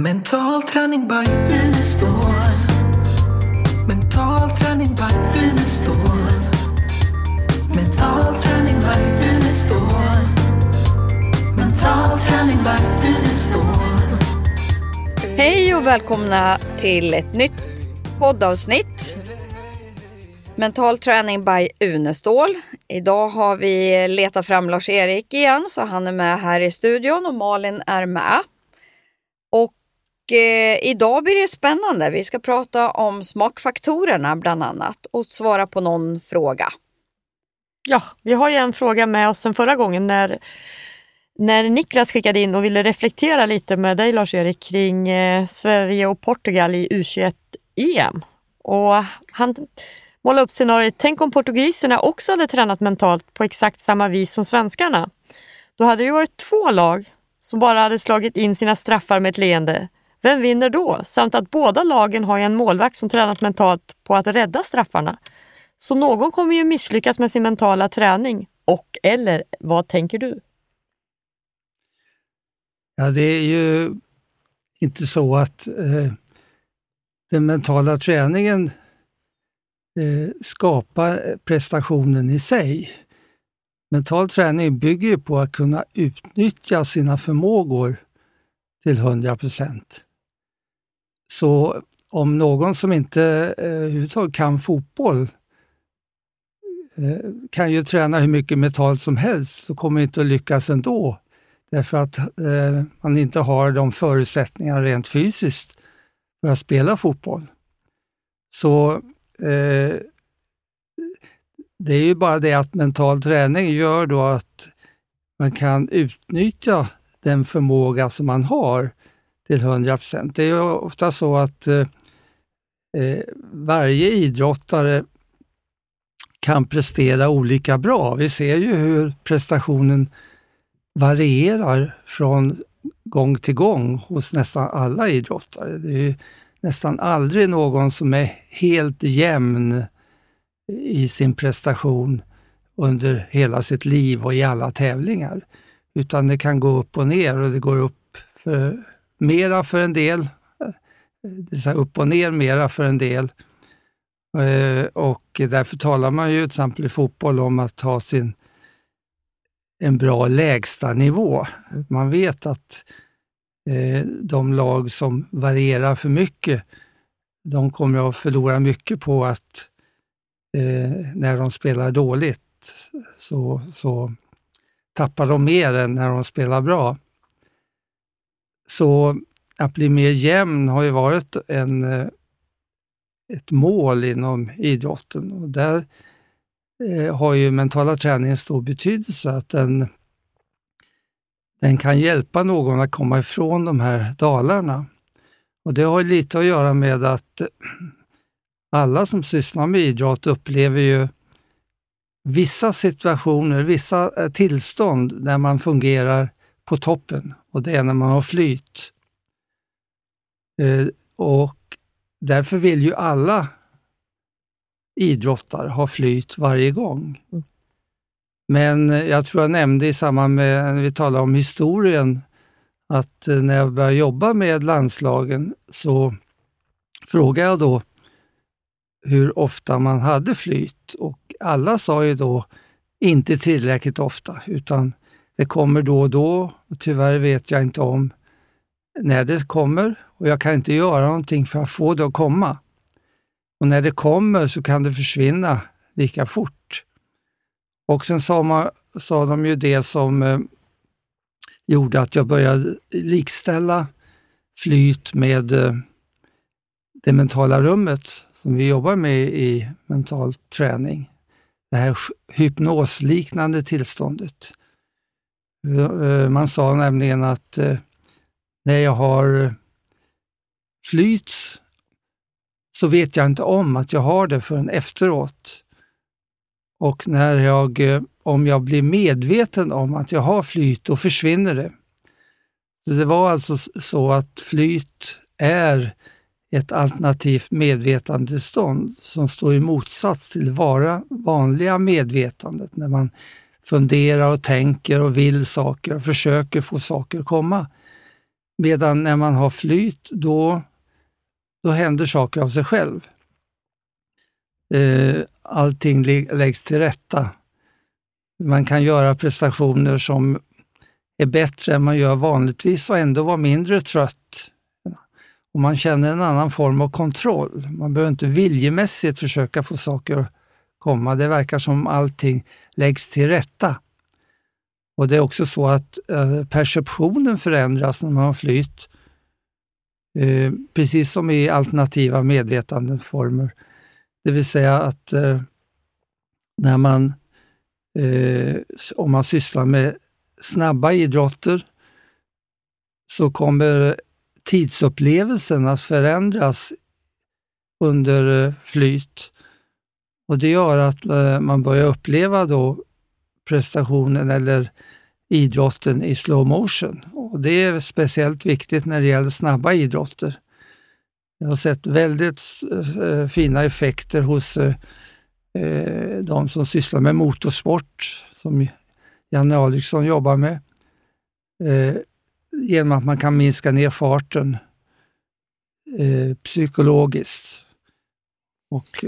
Mental träning by Unestål. Mental träning by Unestål. Mental träning by Unestål. Mental träning by Unestål. Hej och välkomna till ett nytt poddavsnitt. Mental träning by Unestål. Idag har vi letat fram Lars-Erik igen så han är med här i studion och Malin är med. Eh, idag blir det spännande. Vi ska prata om smakfaktorerna bland annat och svara på någon fråga. Ja, vi har ju en fråga med oss sen förra gången när, när Niklas skickade in och ville reflektera lite med dig Lars-Erik kring eh, Sverige och Portugal i U21-EM. Och han målade upp scenariot, tänk om portugiserna också hade tränat mentalt på exakt samma vis som svenskarna. Då hade det varit två lag som bara hade slagit in sina straffar med ett leende. Vem vinner då? Samt att båda lagen har en målvakt som tränat mentalt på att rädda straffarna. Så någon kommer ju misslyckas med sin mentala träning. Och eller vad tänker du? Ja, det är ju inte så att eh, den mentala träningen eh, skapar prestationen i sig. Mental träning bygger ju på att kunna utnyttja sina förmågor till 100 procent. Så om någon som inte eh, överhuvudtaget kan fotboll eh, kan ju träna hur mycket mentalt som helst så kommer inte att lyckas ändå. Därför att eh, man inte har de förutsättningarna rent fysiskt för att spela fotboll. Så eh, det är ju bara det att mental träning gör då att man kan utnyttja den förmåga som man har till 100 procent. Det är ju ofta så att eh, eh, varje idrottare kan prestera olika bra. Vi ser ju hur prestationen varierar från gång till gång hos nästan alla idrottare. Det är nästan aldrig någon som är helt jämn i sin prestation under hela sitt liv och i alla tävlingar. Utan det kan gå upp och ner och det går upp för, mera för en del, det vill säga upp och ner mera för en del. Eh, och därför talar man ju till exempel i fotboll om att ha sin en bra lägsta nivå. Man vet att eh, de lag som varierar för mycket, de kommer att förlora mycket på att eh, när de spelar dåligt så, så tappar de mer än när de spelar bra. Så att bli mer jämn har ju varit en, eh, ett mål inom idrotten och där eh, har ju mentala träningen stor betydelse. Att den, den kan hjälpa någon att komma ifrån de här dalarna. Och Det har lite att göra med att alla som sysslar med idrott upplever ju vissa situationer, vissa eh, tillstånd där man fungerar på toppen och det är när man har flyt. Eh, och därför vill ju alla idrottare ha flyt varje gång. Mm. Men eh, jag tror jag nämnde i samband med, när vi talade om historien, att när jag började jobba med landslagen så frågade jag då hur ofta man hade flyt och alla sa ju då inte tillräckligt ofta, utan det kommer då och då och tyvärr vet jag inte om när det kommer och jag kan inte göra någonting för att få det att komma. Och när det kommer så kan det försvinna lika fort. Och sen sa, man, sa de ju det som eh, gjorde att jag började likställa flyt med eh, det mentala rummet som vi jobbar med i mental träning. Det här hypnosliknande tillståndet. Eh, man sa nämligen att eh, när jag har flyt så vet jag inte om att jag har det förrän efteråt. Och när jag, eh, om jag blir medveten om att jag har flyt, då försvinner det. Så Det var alltså så att flyt är ett alternativt medvetandestånd som står i motsats till vara vanliga medvetandet när man funderar och tänker och vill saker och försöker få saker att komma. Medan när man har flyt, då, då händer saker av sig själv. Eh, allting läggs till rätta. Man kan göra prestationer som är bättre än man gör vanligtvis och ändå vara mindre trött. Och man känner en annan form av kontroll. Man behöver inte viljemässigt försöka få saker att komma. Det verkar som allting läggs till rätta. Och det är också så att eh, perceptionen förändras när man har flyt. Eh, precis som i alternativa medvetandeformer. Det vill säga att eh, när man, eh, om man sysslar med snabba idrotter så kommer tidsupplevelsen att förändras under eh, flyt. Och det gör att eh, man börjar uppleva då prestationen eller idrotten i slow motion. Och det är speciellt viktigt när det gäller snabba idrotter. Jag har sett väldigt eh, fina effekter hos eh, de som sysslar med motorsport, som Janne Alriksson jobbar med. Genom att man kan minska ner farten psykologiskt. Och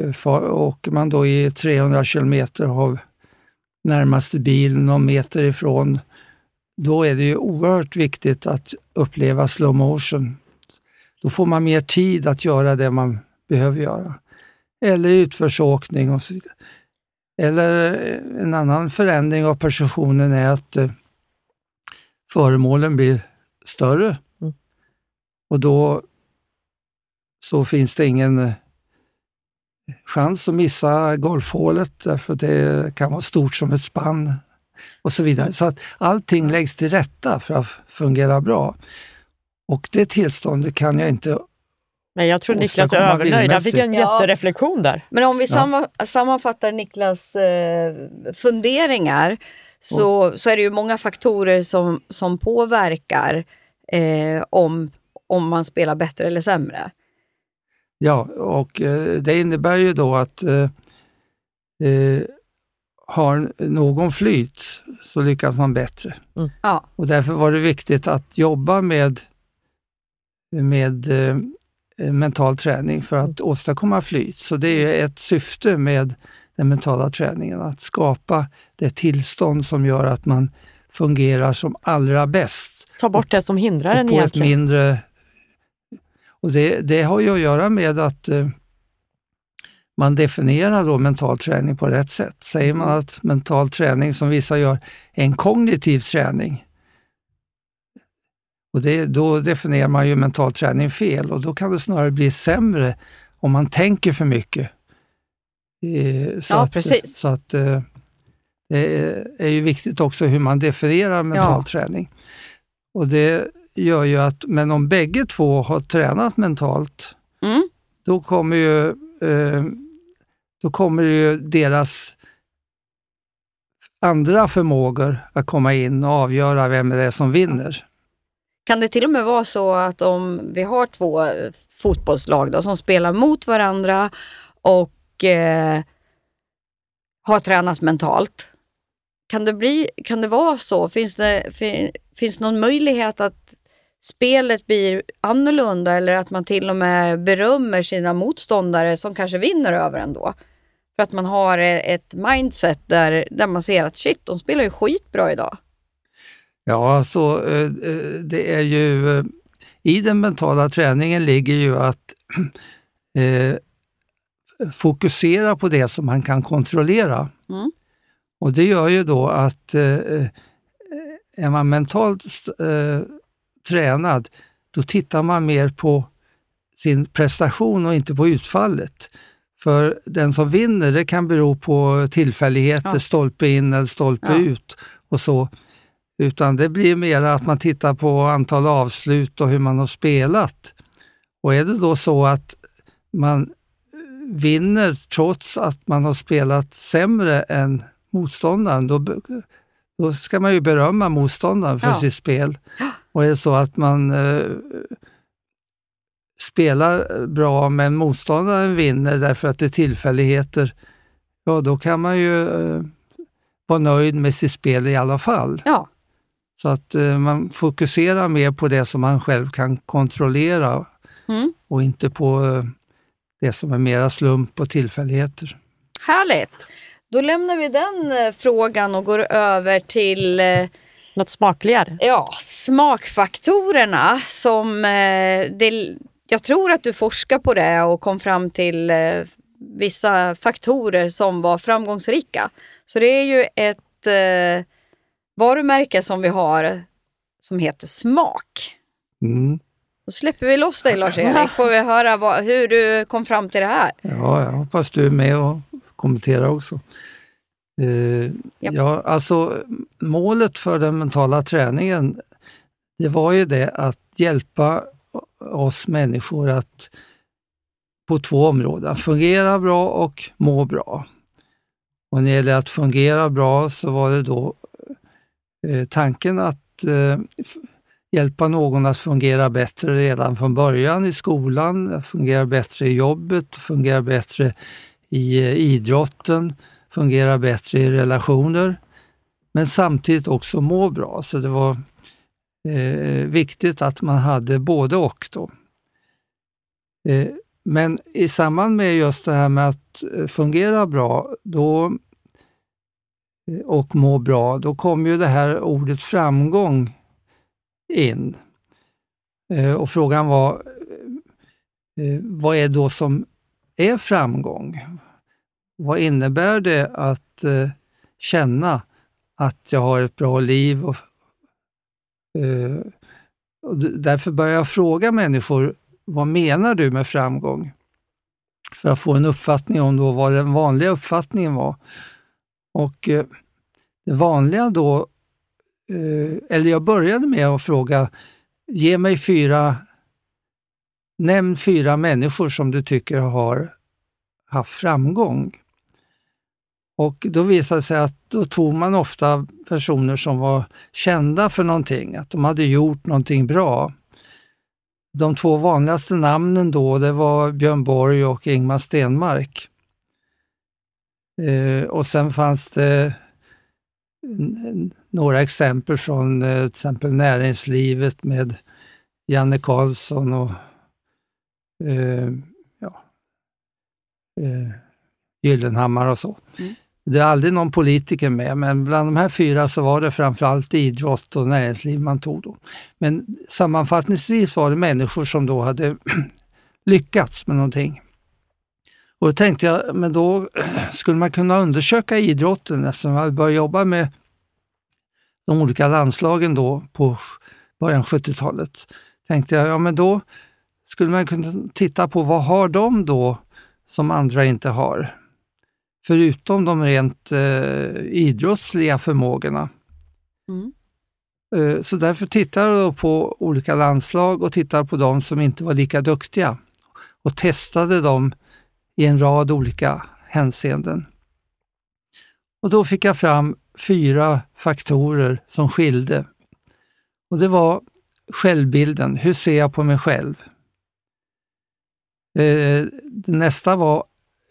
åker man då i 300 kilometer av närmaste bil någon meter ifrån, då är det ju oerhört viktigt att uppleva slow motion då får man mer tid att göra det man behöver göra. Eller utförsåkning och så vidare. Eller eh, en annan förändring av perceptionen är att eh, föremålen blir större. Mm. Och då så finns det ingen eh, chans att missa golfhålet därför det kan vara stort som ett spann och så vidare. Så att allting läggs till rätta för att fungera bra. Och det tillståndet kan jag inte men jag tror Niklas är övernöjd. Han fick en ja. jättereflektion där. Men om vi ja. sammanfattar Niklas eh, funderingar så, så är det ju många faktorer som, som påverkar eh, om, om man spelar bättre eller sämre. Ja, och eh, det innebär ju då att eh, eh har någon flyt så lyckas man bättre. Mm. Ja. Och därför var det viktigt att jobba med med eh, mental träning för att åstadkomma flyt. Så det är ett syfte med den mentala träningen, att skapa det tillstånd som gör att man fungerar som allra bäst. Ta bort det som hindrar en på egentligen. Ett mindre, och det, det har ju att göra med att eh, man definierar då mental träning på rätt sätt. Säger man att mental träning, som vissa gör, är en kognitiv träning, och det, då definierar man ju mental träning fel och då kan det snarare bli sämre om man tänker för mycket. Eh, så ja, att, precis. Så att, eh, det är ju viktigt också hur man definierar mental ja. träning. Och det gör ju att, men om bägge två har tränat mentalt, mm. då kommer ju, eh, då kommer ju deras andra förmågor att komma in och avgöra vem det är som vinner. Kan det till och med vara så att om vi har två fotbollslag då, som spelar mot varandra och eh, har tränat mentalt, kan det, bli, kan det vara så? Finns det fin, finns någon möjlighet att spelet blir annorlunda eller att man till och med berömmer sina motståndare som kanske vinner över ändå? För att man har ett mindset där, där man ser att shit, de spelar ju skitbra idag. Ja, alltså det är ju eh, i den mentala träningen ligger ju att eh, fokusera på det som man kan kontrollera. Mm. Och det gör ju då att eh, är man mentalt eh, tränad, då tittar man mer på sin prestation och inte på utfallet. För den som vinner, det kan bero på tillfälligheter, ja. stolpe in eller stolpe ja. ut och så. Utan det blir mer att man tittar på antal avslut och hur man har spelat. Och är det då så att man vinner trots att man har spelat sämre än motståndaren, då, då ska man ju berömma motståndaren för ja. sitt spel. Och är det så att man eh, spelar bra men motståndaren vinner därför att det är tillfälligheter, ja då kan man ju eh, vara nöjd med sitt spel i alla fall. Ja. Så att eh, man fokuserar mer på det som man själv kan kontrollera Mm. och inte på eh, det som är mera slump och tillfälligheter. Härligt! Då lämnar vi den eh, frågan och går över till eh, Något smakligare. ja, smakfaktorerna som eh, det, jag tror att du forskar på det och kom fram till eh, vissa faktorer som var framgångsrika. Så det är ju ett eh, varumärke som vi har som heter Smak. Mm. Då släpper vi loss dig Lars-Erik, får vi höra vad, hur du kom fram till det här. Ja, jag hoppas du är med och kommenterar också. Japp. ja, alltså målet för den mentala träningen, det var ju det att hjälpa oss människor att på två områden, fungera bra och må bra. Och när det gäller att fungera bra så var det då eh, tanken att eh, hjälpa någon att fungera bättre redan från början i skolan, fungera bättre i jobbet, fungera bättre i eh, idrotten, fungera bättre i relationer, men samtidigt också må bra. Så det var eh, viktigt att man hade både och. Då. Eh, men i samband med just det här med att eh, fungera bra då, eh, och må bra, då kom ju det här ordet framgång in. Eh, Och frågan var, eh, vad är då som är framgång? Vad innebär det att eh, känna att jag har ett bra liv? Och, eh, och därför börjar jag fråga människor, vad menar du med framgång? För att få en uppfattning om då vad den vanliga uppfattningen var. Och eh, det vanliga då, eh, eller jag började med att fråga, ge mig fyra, nämn fyra människor som du tycker har haft framgång. Och då visade det sig att då tog man ofta personer som var kända för någonting, att de hade gjort någonting bra. De två vanligaste namnen då, det var Björn Borg och Ingmar Stenmark. Eh, och sen fanns det några exempel från eh, till exempel näringslivet med Janne Karlsson och eh, ja, eh, Gyllenhammar och så. Mm. Det är aldrig någon politiker med, men bland de här fyra så var det framförallt idrott och näringsliv man tog då. Men sammanfattningsvis var det människor som då hade lyckats med någonting. Och då tänkte jag, men då skulle man kunna undersöka idrotten eftersom jag hade börjat jobba med de olika landslagen då på början 70-talet. Tänkte jag, ja men då skulle man kunna titta på vad har de då som andra inte har? Förutom de rent eh, idrottsliga förmågorna. Mm. Eh, Så därför tittar jag på olika landslag och tittar på de som inte var lika duktiga och testade dem i en rad olika hänseenden. Och då fick jag fram fyra faktorer som skilde. Och det var självbilden, hur ser jag på mig själv? Eh, nästa var,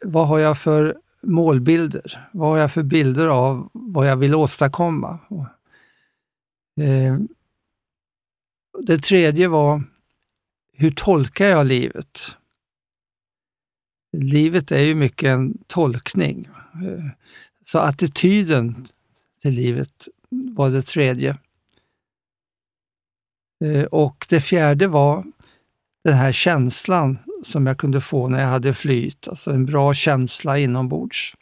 vad har jag för målbilder? Vad har jag för bilder av vad jag vill åstadkomma? Eh, det tredje var, hur tolkar jag livet? Livet är ju mycket en tolkning. Eh, så attityden till livet var det tredje. Eh, och det fjärde var den här känslan som jag kunde få när jag hade flyt, alltså en bra känsla inombords.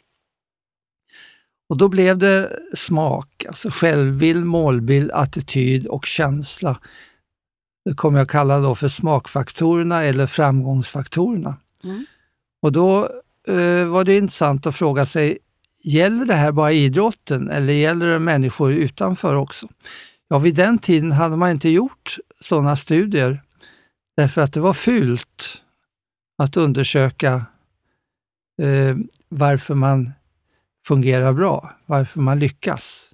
Och då blev det smak, alltså självbild, målbild, attityd och känsla. Det kommer jag kalla då för smakfaktorerna eller framgångsfaktorerna. Mm. Och då eh, var det intressant att fråga sig, gäller det här bara idrotten eller gäller det människor utanför också? Ja, vid den tiden hade man inte gjort sådana studier därför att det var fult att undersöka eh, varför man fungerar bra, varför man lyckas.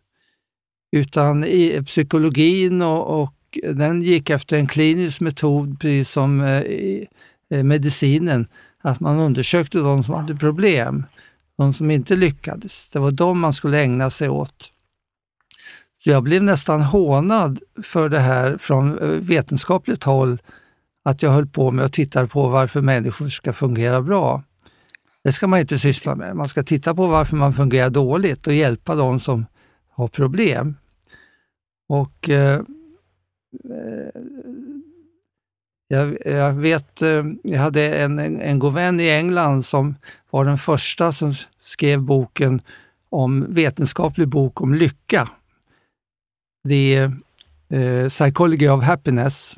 Utan i psykologin och, och den gick efter en klinisk metod, precis som eh, eh, medicinen, att man undersökte de som hade problem, de som inte lyckades. Det var de man skulle ägna sig åt. Så jag blev nästan hånad för det här från eh, vetenskapligt håll, att jag höll på med att titta på varför människor ska fungera bra. Det ska man inte syssla med. Man ska titta på varför man fungerar dåligt och hjälpa de som har problem. Och eh, eh jag, jag, vet, eh, jag hade en, en god vän i England som var den första som skrev boken om vetenskaplig bok om lycka. The eh, Psychology of Happiness.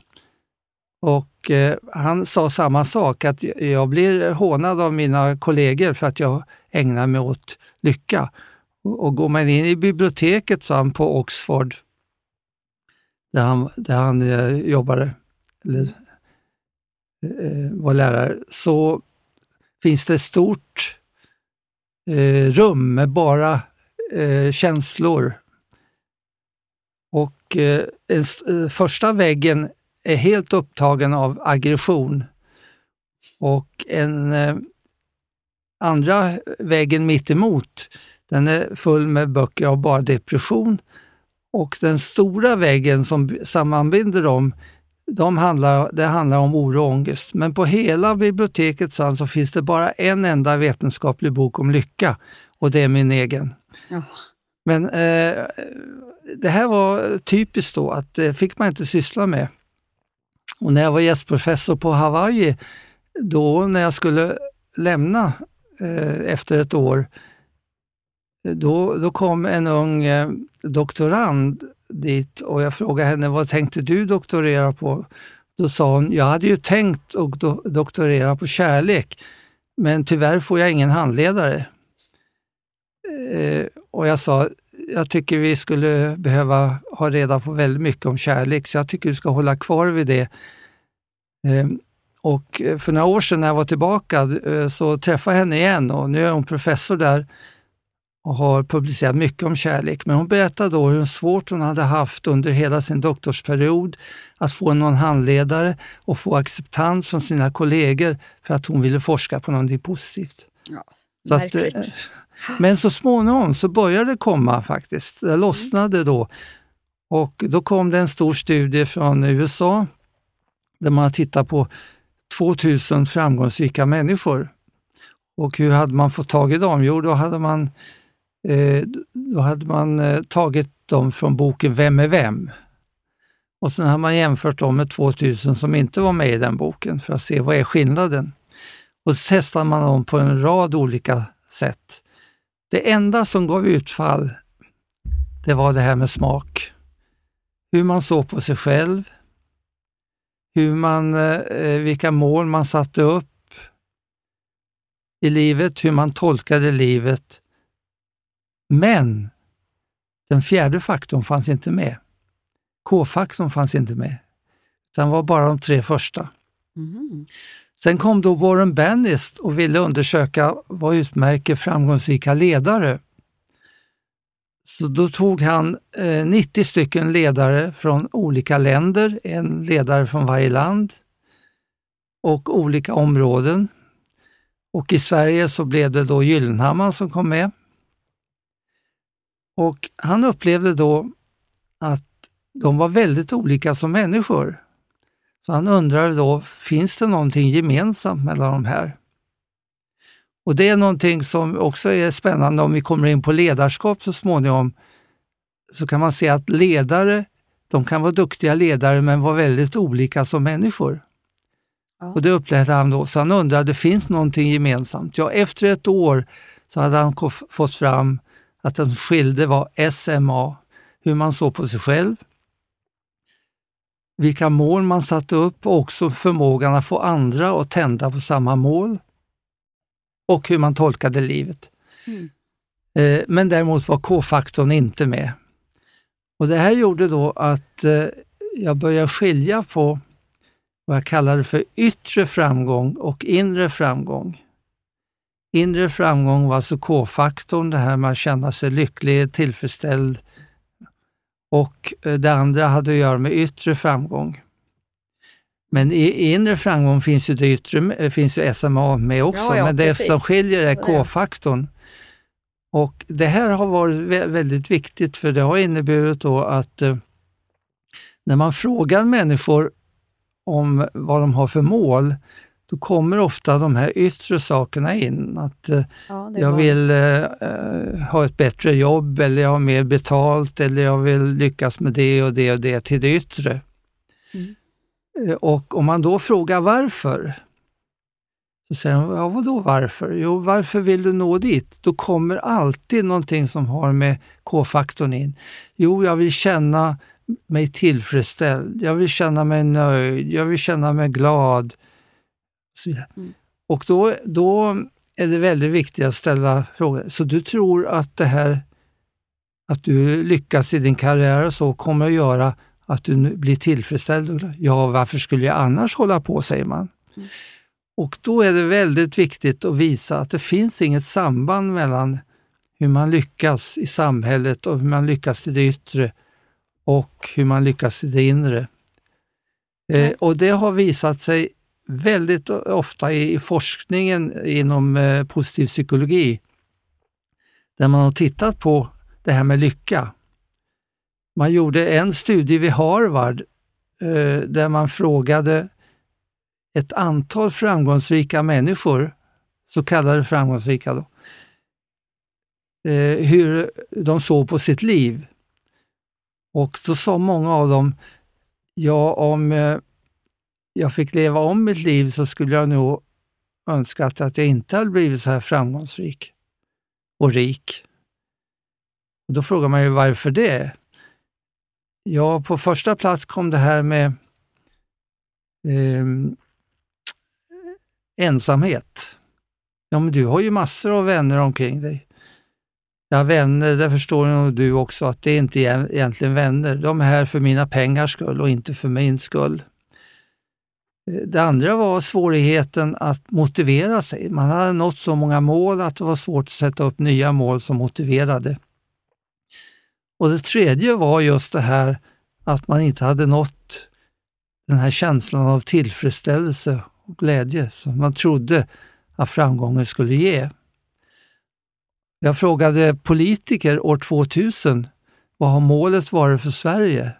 Och eh, han sa samma sak, att jag blir hånad av mina kollegor för att jag ägnar mig åt lycka. Och, och går man in i biblioteket, sa han, på Oxford, där han, där han eh, jobbade, eller eh, var lärare, så finns det ett stort eh, rum med bara eh, känslor. Och eh, en, eh, första väggen är helt upptagen av aggression och en eh, andra väggen mitt emot den är full med böcker av bara depression och den stora väggen som sammanbinder dem de handlar, det handlar om oro och ångest. Men på hela biblioteket så, så finns det bara en enda vetenskaplig bok om lycka och det är min egen. Ja. Men eh, det här var typiskt då att det fick man inte syssla med. Och när jag var gästprofessor på Hawaii, då när jag skulle lämna eh, efter ett år, då, då kom en ung eh, doktorand dit och jag frågade henne, vad tänkte du doktorera på? Då sa hon, jag hade ju tänkt att do doktorera på kärlek, men tyvärr får jag ingen handledare. Eh, och jag sa, jag tycker vi skulle behöva ha reda på väldigt mycket om kärlek, så jag tycker du ska hålla kvar vid det. Eh, och för några år sedan när jag var tillbaka eh, så träffade jag henne igen och nu är hon professor där och har publicerat mycket om kärlek. Men hon berättade då hur svårt hon hade haft under hela sin doktorsperiod att få någon handledare och få acceptans från sina kollegor för att hon ville forska på någonting positivt. Ja, så att, eh, men så småningom så började det komma faktiskt. Det lossnade då. Och då kom det en stor studie från USA där man tittat på 2000 framgångsrika människor. Och hur hade man fått tag i dem? Jo, då hade man Eh, då hade man eh, tagit dem från boken Vem är vem? Och sen har man jämfört dem med 2000 som inte var med i den boken för att se vad är skillnaden. Och så testade man dem på en rad olika sätt. Det enda som gav utfall, det var det här med smak. Hur man såg på sig själv, hur man, eh, vilka mål man satte upp i livet, hur man tolkade livet men den fjärde faktorn fanns inte med. K-faktorn fanns inte med. Den var bara de tre första. Mm. Sen kom då Warren Bennis och ville undersöka vad utmärker framgångsrika ledare. Så då tog han eh, 90 stycken ledare från olika länder, en ledare från varje land och olika områden. Och i Sverige så blev det då Gyllenhammar som kom med. Och han upplevde då att de var väldigt olika som människor. Så han undrade då, finns det någonting gemensamt mellan de här? Och det är någonting som också är spännande om vi kommer in på ledarskap så småningom. Så kan man se att ledare, de kan vara duktiga ledare men vara väldigt olika som människor. Ja. Och det upplevde han då, så han undrade, finns någonting gemensamt? Ja, efter ett år så hade han fått fram att den skilde var SMA, hur man såg på sig själv, vilka mål man satte upp och också förmågan att få andra att tända på samma mål och hur man tolkade livet. Mm. Eh, men däremot var K-faktorn inte med. Och Det här gjorde då att eh, jag började skilja på vad jag kallade för yttre framgång och inre framgång. Inre framgång var alltså K-faktorn, det här med att känna sig lycklig, tillfredsställd. Och eh, det andra hade att göra med yttre framgång. Men i inre framgång finns ju, det yttre, eh, finns ju SMA med också, ja, ja, men det precis. som skiljer är K-faktorn. Och Det här har varit väldigt viktigt för det har inneburit då att eh, när man frågar människor om vad de har för mål, då kommer ofta de här yttre sakerna in. Att eh, ja, jag vill eh, ha ett bättre jobb eller jag har mer betalt eller jag vill lyckas med det och det och det till det yttre. Mm. Eh, och om man då frågar varför, så säger de, ja vadå varför? Jo, varför vill du nå dit? Då kommer alltid någonting som har med K-faktorn in. Jo, jag vill känna mig tillfredsställd, jag vill känna mig nöjd, jag vill känna mig glad. Och, så vidare. Mm. och då, då är det väldigt viktigt att ställa frågan, så du tror att det här att du lyckas i din karriär och så kommer att göra att du blir tillfredsställd? Ja, varför skulle jag annars hålla på, säger man. Mm. Och då är det väldigt viktigt att visa att det finns inget samband mellan hur man lyckas i samhället och hur man lyckas i det yttre och hur man lyckas i det inre. Eh, och det har visat sig väldigt ofta i, i forskningen inom eh, positiv psykologi, där man har tittat på det här med lycka. Man gjorde en studie vid Harvard eh, där man frågade ett antal framgångsrika människor, så kallade framgångsrika, då, eh, hur de såg på sitt liv. Och så sa många av dem, ja om eh, jag fick leva om mitt liv så skulle jag nog önskat att jag inte hade blivit så här framgångsrik och rik. Och då frågar man ju varför det? Ja, på första plats kom det här med eh, ensamhet. Ja, men du har ju massor av vänner omkring dig. Ja, vänner, det förstår nog du också att det är inte egentligen vänner. De är här för mina pengars skull och inte för min skull. Det andra var svårigheten att motivera sig. Man hade nått så många mål att det var svårt att sätta upp nya mål som motiverade. Och det tredje var just det här att man inte hade nått den här känslan av tillfredsställelse och glädje som man trodde att framgången skulle ge. Jag frågade politiker år 2000, vad har målet varit för Sverige?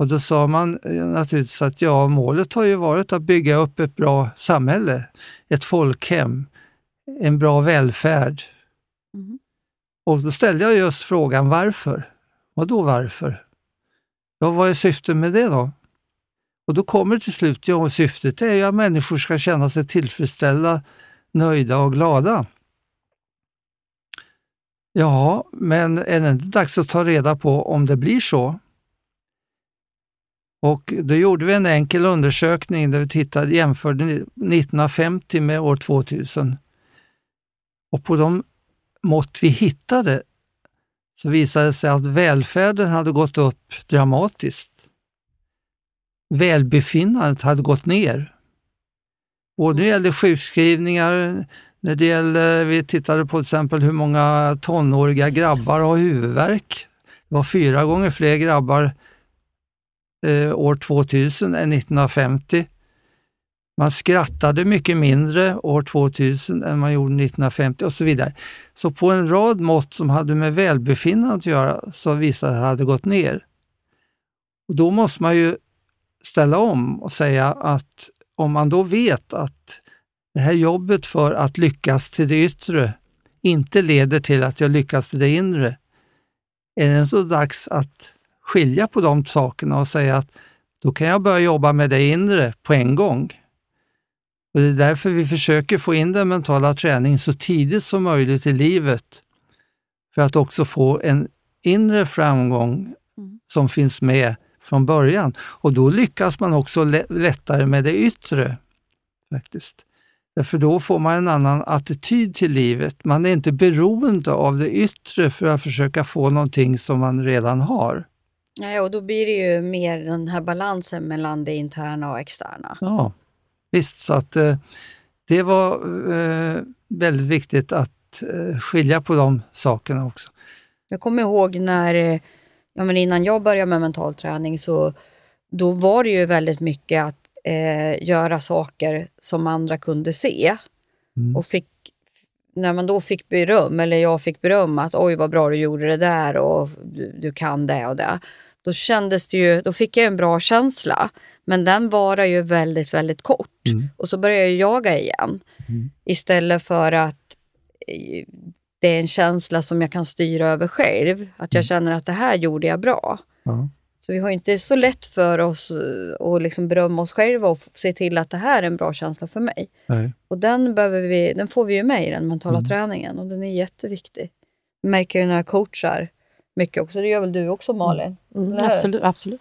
Och då sa man eh, naturligtvis att ja, målet har ju varit att bygga upp ett bra samhälle, ett folkhem, en bra välfärd. Mm. Och då ställde jag just frågan varför? Vad då varför? Ja, vad är syftet med det då? Och då kommer till slut, ja syftet är ju att människor ska känna sig tillfredsställda, nöjda och glada. Ja, men är det inte dags att ta reda på om det blir så? Och då gjorde vi en enkel undersökning där vi tittade, jämförde 1950 med år 2000. Och på de mått vi hittade så visade det sig att välfärden hade gått upp dramatiskt. Välbefinnandet hade gått ner. Både när det gällde sjukskrivningar, när det gällde, vi tittade på till exempel hur många tonåriga grabbar har huvudvärk. Det var fyra gånger fler grabbar eh, år 2000 än 1950. Man skrattade mycket mindre år 2000 än man gjorde 1950 och så vidare. Så på en rad mått som hade med välbefinnande att göra så visade det att det hade gått ner. Och då måste man ju ställa om och säga att om man då vet att det här jobbet för att lyckas till det yttre inte leder till att jag lyckas till det inre, är det då dags att skilja på de sakerna och säga att då kan jag börja jobba med det inre på en gång. Och Det är därför vi försöker få in den mentala träningen så tidigt som möjligt i livet, för att också få en inre framgång mm. som finns med från början. Och då lyckas man också lättare med det yttre. faktiskt. Därför då får man en annan attityd till livet. Man är inte beroende av det yttre för att försöka få någonting som man redan har. Ja, och då blir det ju mer den här balansen mellan det interna och externa. Ja, visst. Så att eh, det var eh, väldigt viktigt att eh, skilja på de sakerna också. Jag kommer ihåg när, ja, men innan jag började med mental träning, så då var det ju väldigt mycket att eh, göra saker som andra kunde se. Mm. Och fick när man då fick beröm, eller jag fick beröm att oj vad bra du gjorde det där och du, du kan det och det. Då kändes det ju, då fick jag en bra känsla. Men den varar ju väldigt, väldigt kort. Mm. Och så börjar jag jaga igen. Istället för att eh, det är en känsla som jag kan styra över själv. Att jag känner att det här gjorde jag bra. Ja. Så vi har inte så lätt för oss eh, att liksom berömma oss själva och se till att det här är en bra känsla för mig. Nej. Och den, behöver vi, den får vi ju med i den mentala Mm. träningen och den är jätteviktig. Det märker jag ju när jag coachar mycket också. Det gör väl du också Malin? Mm, hur? absolut. absolut.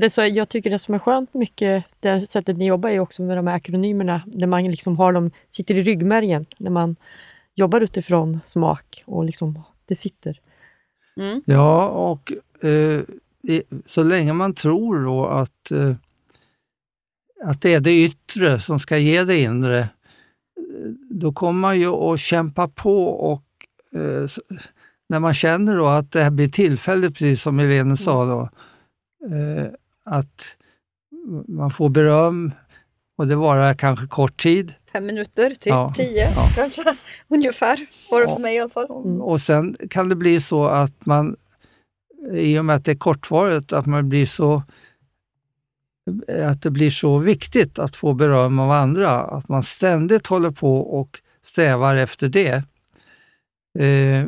Det så, jag tycker det som är skönt mycket, det sättet ni jobbar är också med de här akronymerna, där man liksom har dem, sitter i ryggmärgen, när man jobbar utifrån smak och liksom det sitter. Mm. Ja, och eh, så länge man tror då att, eh, att det är det yttre som ska ge det inre, eh, då kommer man ju att kämpa på och eh, när man känner då att det här blir tillfälligt, precis som Helene sa, då, eh, att man får beröm och det varar kanske kort tid. Fem minuter, typ Ja. tio Ja. kanske. Ungefär var det för mig i alla fall. Och sen kan det bli så att man, i och med att det är kortvarigt, att man blir så att det blir så viktigt att få beröm av andra, att man ständigt håller på och strävar efter det. Eh,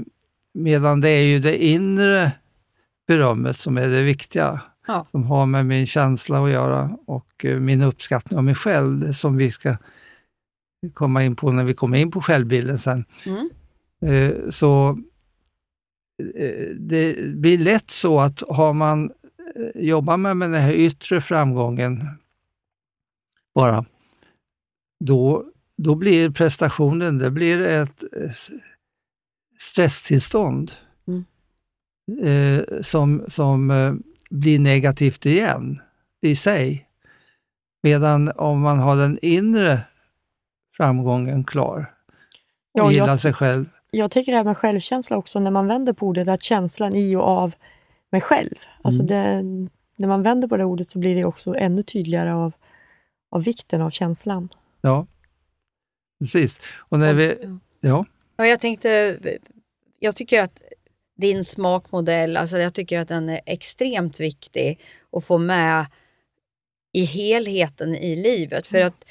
medan det är ju det inre berömmet som är det viktiga, Ja. som har med min känsla att göra och eh, min uppskattning av mig själv, det som vi ska komma in på när vi kommer in på självbilden sen. Mm. Eh, så eh, det blir lätt så att har man jobbar man med den här yttre framgången bara, då, då blir prestationen det blir ett stresstillstånd Mm. eh, som, som eh, blir negativt igen i sig. Medan om man har den inre framgången klar och Ja, jag- gillar sig själv, Jag tycker det här med självkänsla också, när man vänder på ordet, att känslan i och av mig själv. Alltså Mm. det, när man vänder på det ordet så blir det också ännu tydligare av, av vikten av känslan. Ja, precis. Och när vi, ja, Ja, jag tänkte, jag tycker att din smakmodell, alltså jag tycker att den är extremt viktig att få med i helheten i livet. För att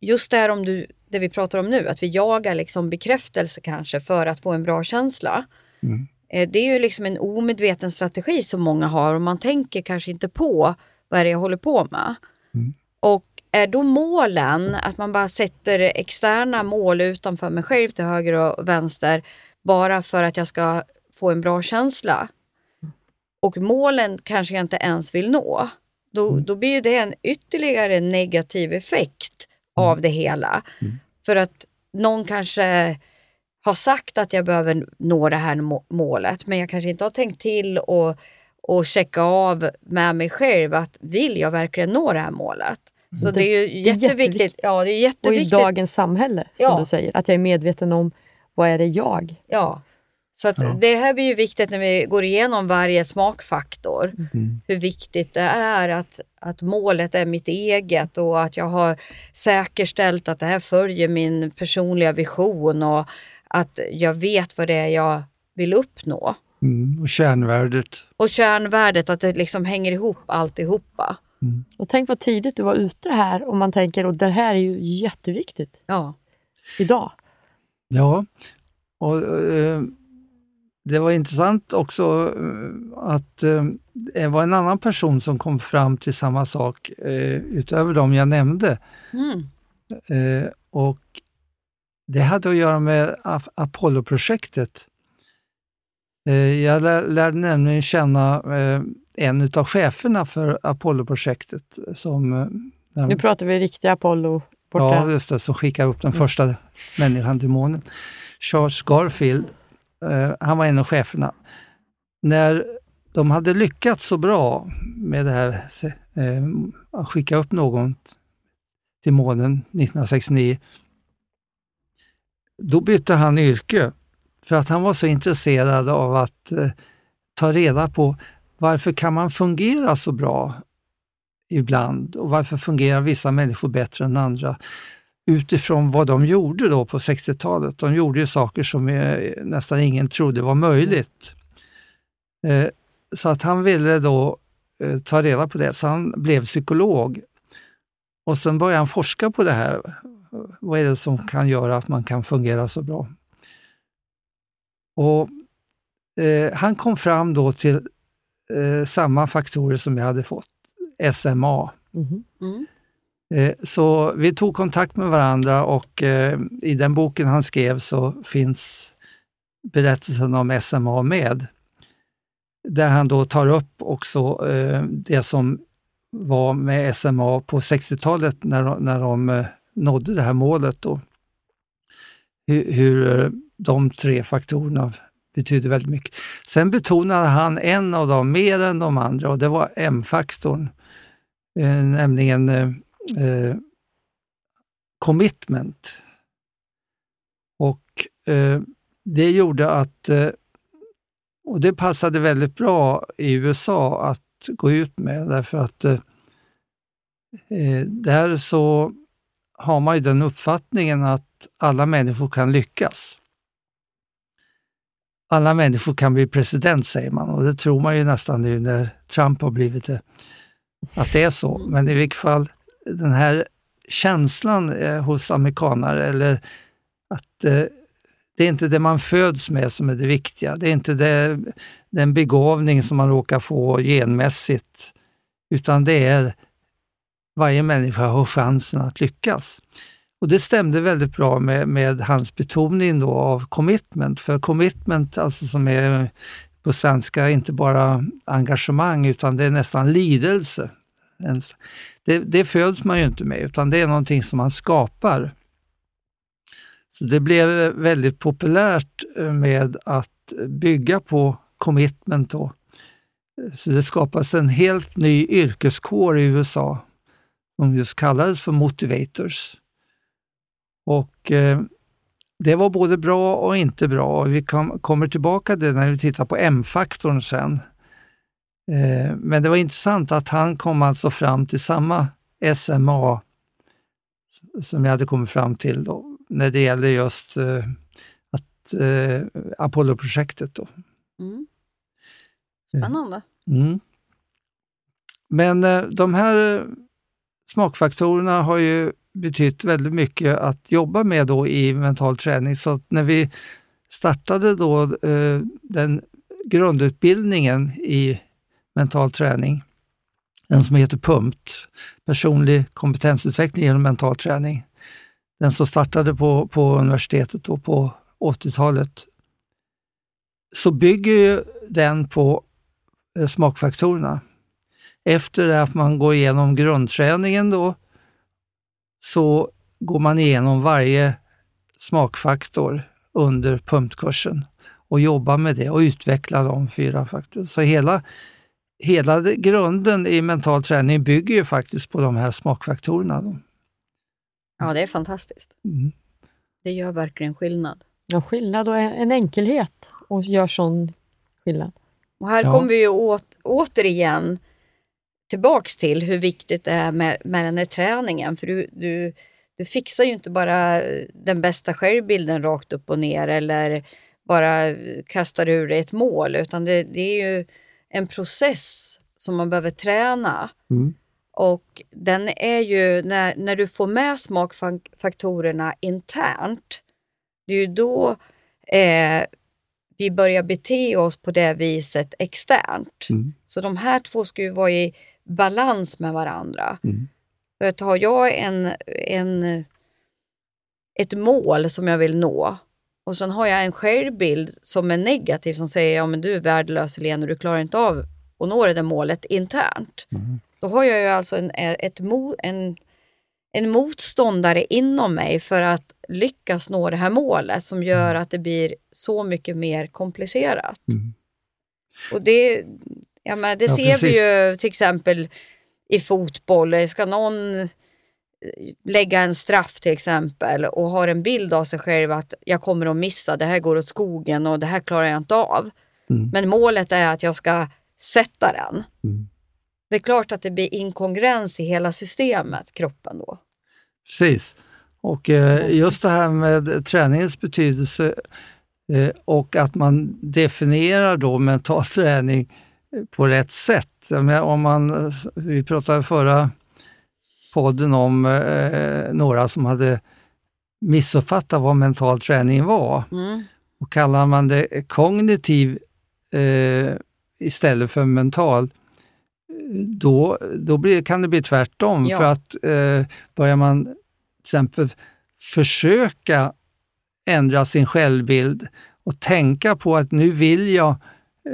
just det här om du, det vi pratar om nu, att vi jagar liksom bekräftelse kanske för att få en bra känsla. Mm. Eh, Det är ju liksom en omedveten strategi som många har och man tänker kanske inte på vad är det jag håller på med. Mm. Och är då målen att man bara sätter externa mål utanför mig själv till höger och vänster bara för att jag ska få en bra känsla? Och målen kanske jag inte ens vill nå, då, då blir ju det en ytterligare negativ effekt av det hela. För att någon kanske har sagt att jag behöver nå det här må- målet, men jag kanske inte har tänkt till och, och checka av med mig själv att vill jag verkligen nå det här målet? Så det, är ju jätteviktigt. jätteviktigt. Ja, det är Och i jätteviktigt. dagens samhälle, som Ja. du säger, att jag är medveten om vad är det jag? Ja. Så att Ja. det här blir ju viktigt när vi går igenom varje smakfaktor. Mm. Hur viktigt det är att, att målet är mitt eget och att jag har säkerställt att det här följer min personliga vision och att jag vet vad det är jag vill uppnå. mm, och kärnvärdet. Och kärnvärdet, att det liksom hänger ihop alltihopa. Och tänk vad tidigt du var ute här och man tänker, och det här är ju jätteviktigt Ja. idag. Ja, och eh, det var intressant också eh, att eh, det var en annan person som kom fram till samma sak eh, utöver de jag nämnde. Mm. Eh, och det hade att göra med Apollo-projektet. Eh, jag lär, lärde nämligen känna eh, en av cheferna för Apollo-projektet som eh, när- Nu pratar vi riktiga Apollo borta. Ja, just det, som skickar upp den första människan till månen. Charles Garfield, eh, han var en av cheferna. När de hade lyckats så bra med det här, eh, att skicka upp någon till månen 1969, då bytte han yrke. För att han var så intresserad av att eh, ta reda på varför kan man fungera så bra ibland och varför fungerar vissa människor bättre än andra? utifrån vad de gjorde då på 60-talet. De gjorde ju saker som eh, nästan ingen trodde var möjligt. Eh, så att han ville då eh, ta reda på det, så han blev psykolog. Och sen började han forska på det här. Vad är det som kan göra att man kan fungera så bra? Och Han kom fram då till eh, samma faktorer som jag hade fått, SMA. Mhm. Mm. Eh, Så vi tog kontakt med varandra och eh, i den boken han skrev så finns berättelsen om SMA med. Där han då tar upp också det som var med SMA på 60-talet när, de- när de nådde det här målet. Då. Hur, hur de tre faktorerna betydde väldigt mycket. Sen betonade han en av dem mer än de andra och det var M-faktorn. Eh, nämligen eh, eh, commitment. Och eh, det gjorde att, eh, och det passade väldigt bra i USA att gå ut med därför att eh, eh där så har man ju den uppfattningen att alla människor kan lyckas. Alla människor kan bli president säger man och det tror man ju nästan nu när Trump har blivit det, att det är så. Men i vilket fall, den här känslan eh, hos amerikanare, eller att eh, det är inte det man föds med som är det viktiga. Det är inte det, den begåvning som man råkar få genmässigt, utan det är varje människa har chansen att lyckas. Och Det stämde väldigt bra med, med hans betoning då av commitment, för commitment alltså som är på svenska inte bara engagemang utan det är nästan lidelse. Det, det föds man ju inte med utan det är någonting som man skapar. Så det blev väldigt populärt eh, med att bygga på commitment då. Så det skapas en helt ny yrkeskår i USA som just kallades för motivators. Och eh, det var både bra och inte bra. Vi kom, kommer tillbaka till det när vi tittar på M-faktorn sen. Eh, men det var intressant att han kom alltså fram till samma SMA som jag hade kommit fram till då, när det gäller just eh, att, eh, Apollo-projektet. Då. Mm. Spännande. Mm. Men eh, de här eh, smakfaktorerna har ju betytt väldigt mycket att jobba med då i mental träning. Så att när vi startade då eh, den grundutbildningen i mental träning, den som heter PUMT, personlig kompetensutveckling genom mental träning, den som startade på, på universitetet då på 80-talet, så bygger ju den på eh, smakfaktorerna. Efter att man går igenom grundträningen då, så går man igenom varje smakfaktor under pumpkursen och jobbar med det och utvecklar de fyra faktorerna. Så hela, hela grunden i mental träning bygger ju faktiskt på de här smakfaktorerna. Då. Ja, det är fantastiskt. Mm. Det gör verkligen skillnad. Ja, skillnad och en enkelhet och gör sån skillnad. Och här Ja. kommer vi ju åt, återigen tillbaks till hur viktigt det är med, med den här träningen. För du, du, du fixar ju inte bara den bästa självbilden rakt upp och ner eller bara kastar ur dig ett mål, utan det, det är ju en process som man behöver träna. Mm. Och den är ju, när, när du får med smakfaktorerna internt, det är ju då eh, vi börjar bete oss på det viset externt. Mm. Så de här två ska ju vara i balans med varandra. Mm. För att har jag en, en, ett mål som jag vill nå och sen har jag en självbild som är negativ som säger ja men du är värdelös Helene och du klarar inte av att nå det där målet internt. Då har jag ju alltså en, ett, en, en motståndare inom mig för att lyckas nå det här målet som gör att det blir så mycket mer komplicerat. Mm. Och det, ja, men det Ja, ser vi precis. ju till exempel i fotboll. Ska någon eh, lägga en straff till exempel och har en bild av sig själv att jag kommer att missa, det här går åt skogen och det här klarar jag inte av. Mm. Men målet är att jag ska sätta den. Mm. Det är klart att det blir inkongruens i hela systemet, kroppen då. Precis. Och eh, just det här med träningens betydelse eh, och att man definierar då mental träning på rätt sätt. om man, vi pratade förra podden om eh, några som hade missuppfattat vad mental träning var. Mm. Och kallar man det kognitiv eh, istället för mental, då, då blir, kan det bli tvärtom. Ja. För att eh, börjar man till exempel försöka ändra sin självbild och tänka på att nu vill jag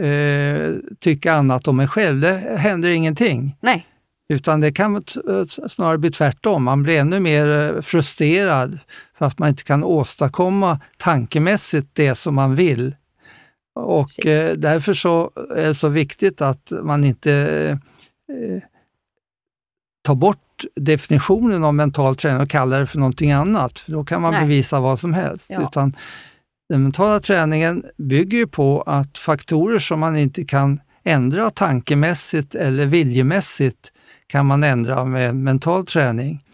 eh, tycka annat om mig själv, det händer ingenting. Nej. Utan det kan snarare bli tvärtom. Man blir ännu mer eh, frustrerad för att man inte kan åstadkomma tankemässigt det som man vill. Och Precis. Eh, därför så är det så viktigt att man inte eh, tar bort definitionen av mental träning och kallar det för någonting annat, för då kan man Nej. bevisa vad som helst. Ja. Utan den mentala träningen bygger på att faktorer som man inte kan ändra tankemässigt eller viljemässigt kan man ändra med mental träning.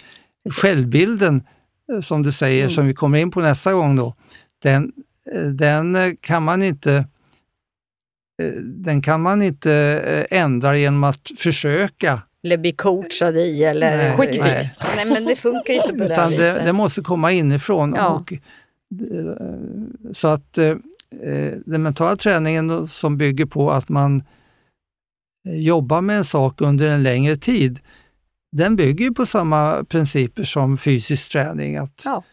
Precis. Självbilden, eh, som du säger, mm. som vi kommer in på nästa gång, då, den, eh, den eh, kan man inte den kan man inte ändra genom att försöka eller bli coachad i eller quick fix. Nej. nej. men det funkar inte på Utan det viset. Det, det måste komma inifrån. Ja. Och, så att eh, den mentala träningen som bygger på att man jobbar med en sak under en längre tid, den bygger på samma principer som fysisk träning. Att ja.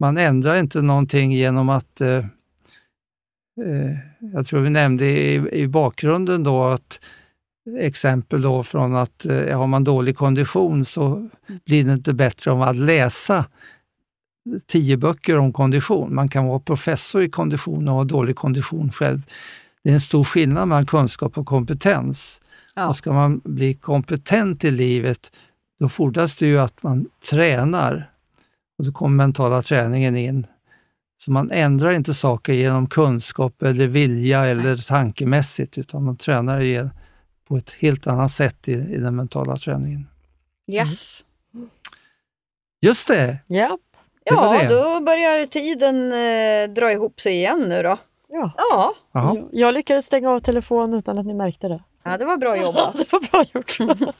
Man ändrar inte någonting genom att eh, eh, jag tror vi nämnde i, i bakgrunden då att exempel då från att eh, har man dålig kondition så blir det inte bättre om att läsa tio böcker om kondition. Man kan vara professor i kondition och ha dålig kondition själv. Det är en stor skillnad mellan kunskap och kompetens. Ja. Och ska man bli kompetent i livet, då fordras det ju att man tränar. Och då kommer mentala träningen in. Så man ändrar inte saker genom kunskap eller vilja eller tankemässigt, utan man tränar på ett helt annat sätt i, i den mentala träningen. Yes. Just det! Yep. Ja, då börjar tiden eh, dra ihop sig igen nu då. Ja. ja. Jag, jag lyckades stänga av telefonen utan att ni märkte det. Ja, det var bra jobbat. det var bra gjort. okay.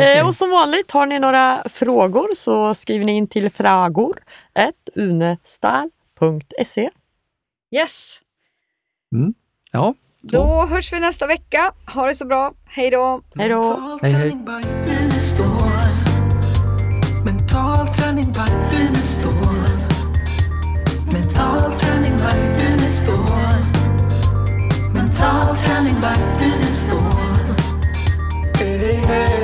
eh, och som vanligt, har ni några frågor så skriver ni in till fragor.unestal.se. Yes. Mm. Ja. Då. då hörs vi nästa vecka. Ha det så bra. Hej då. Hej då. Hej, hej honningbacken är stor. Mentalt honningbacken är stor. Mentalt honningbacken är stor. Hey, hey, hey.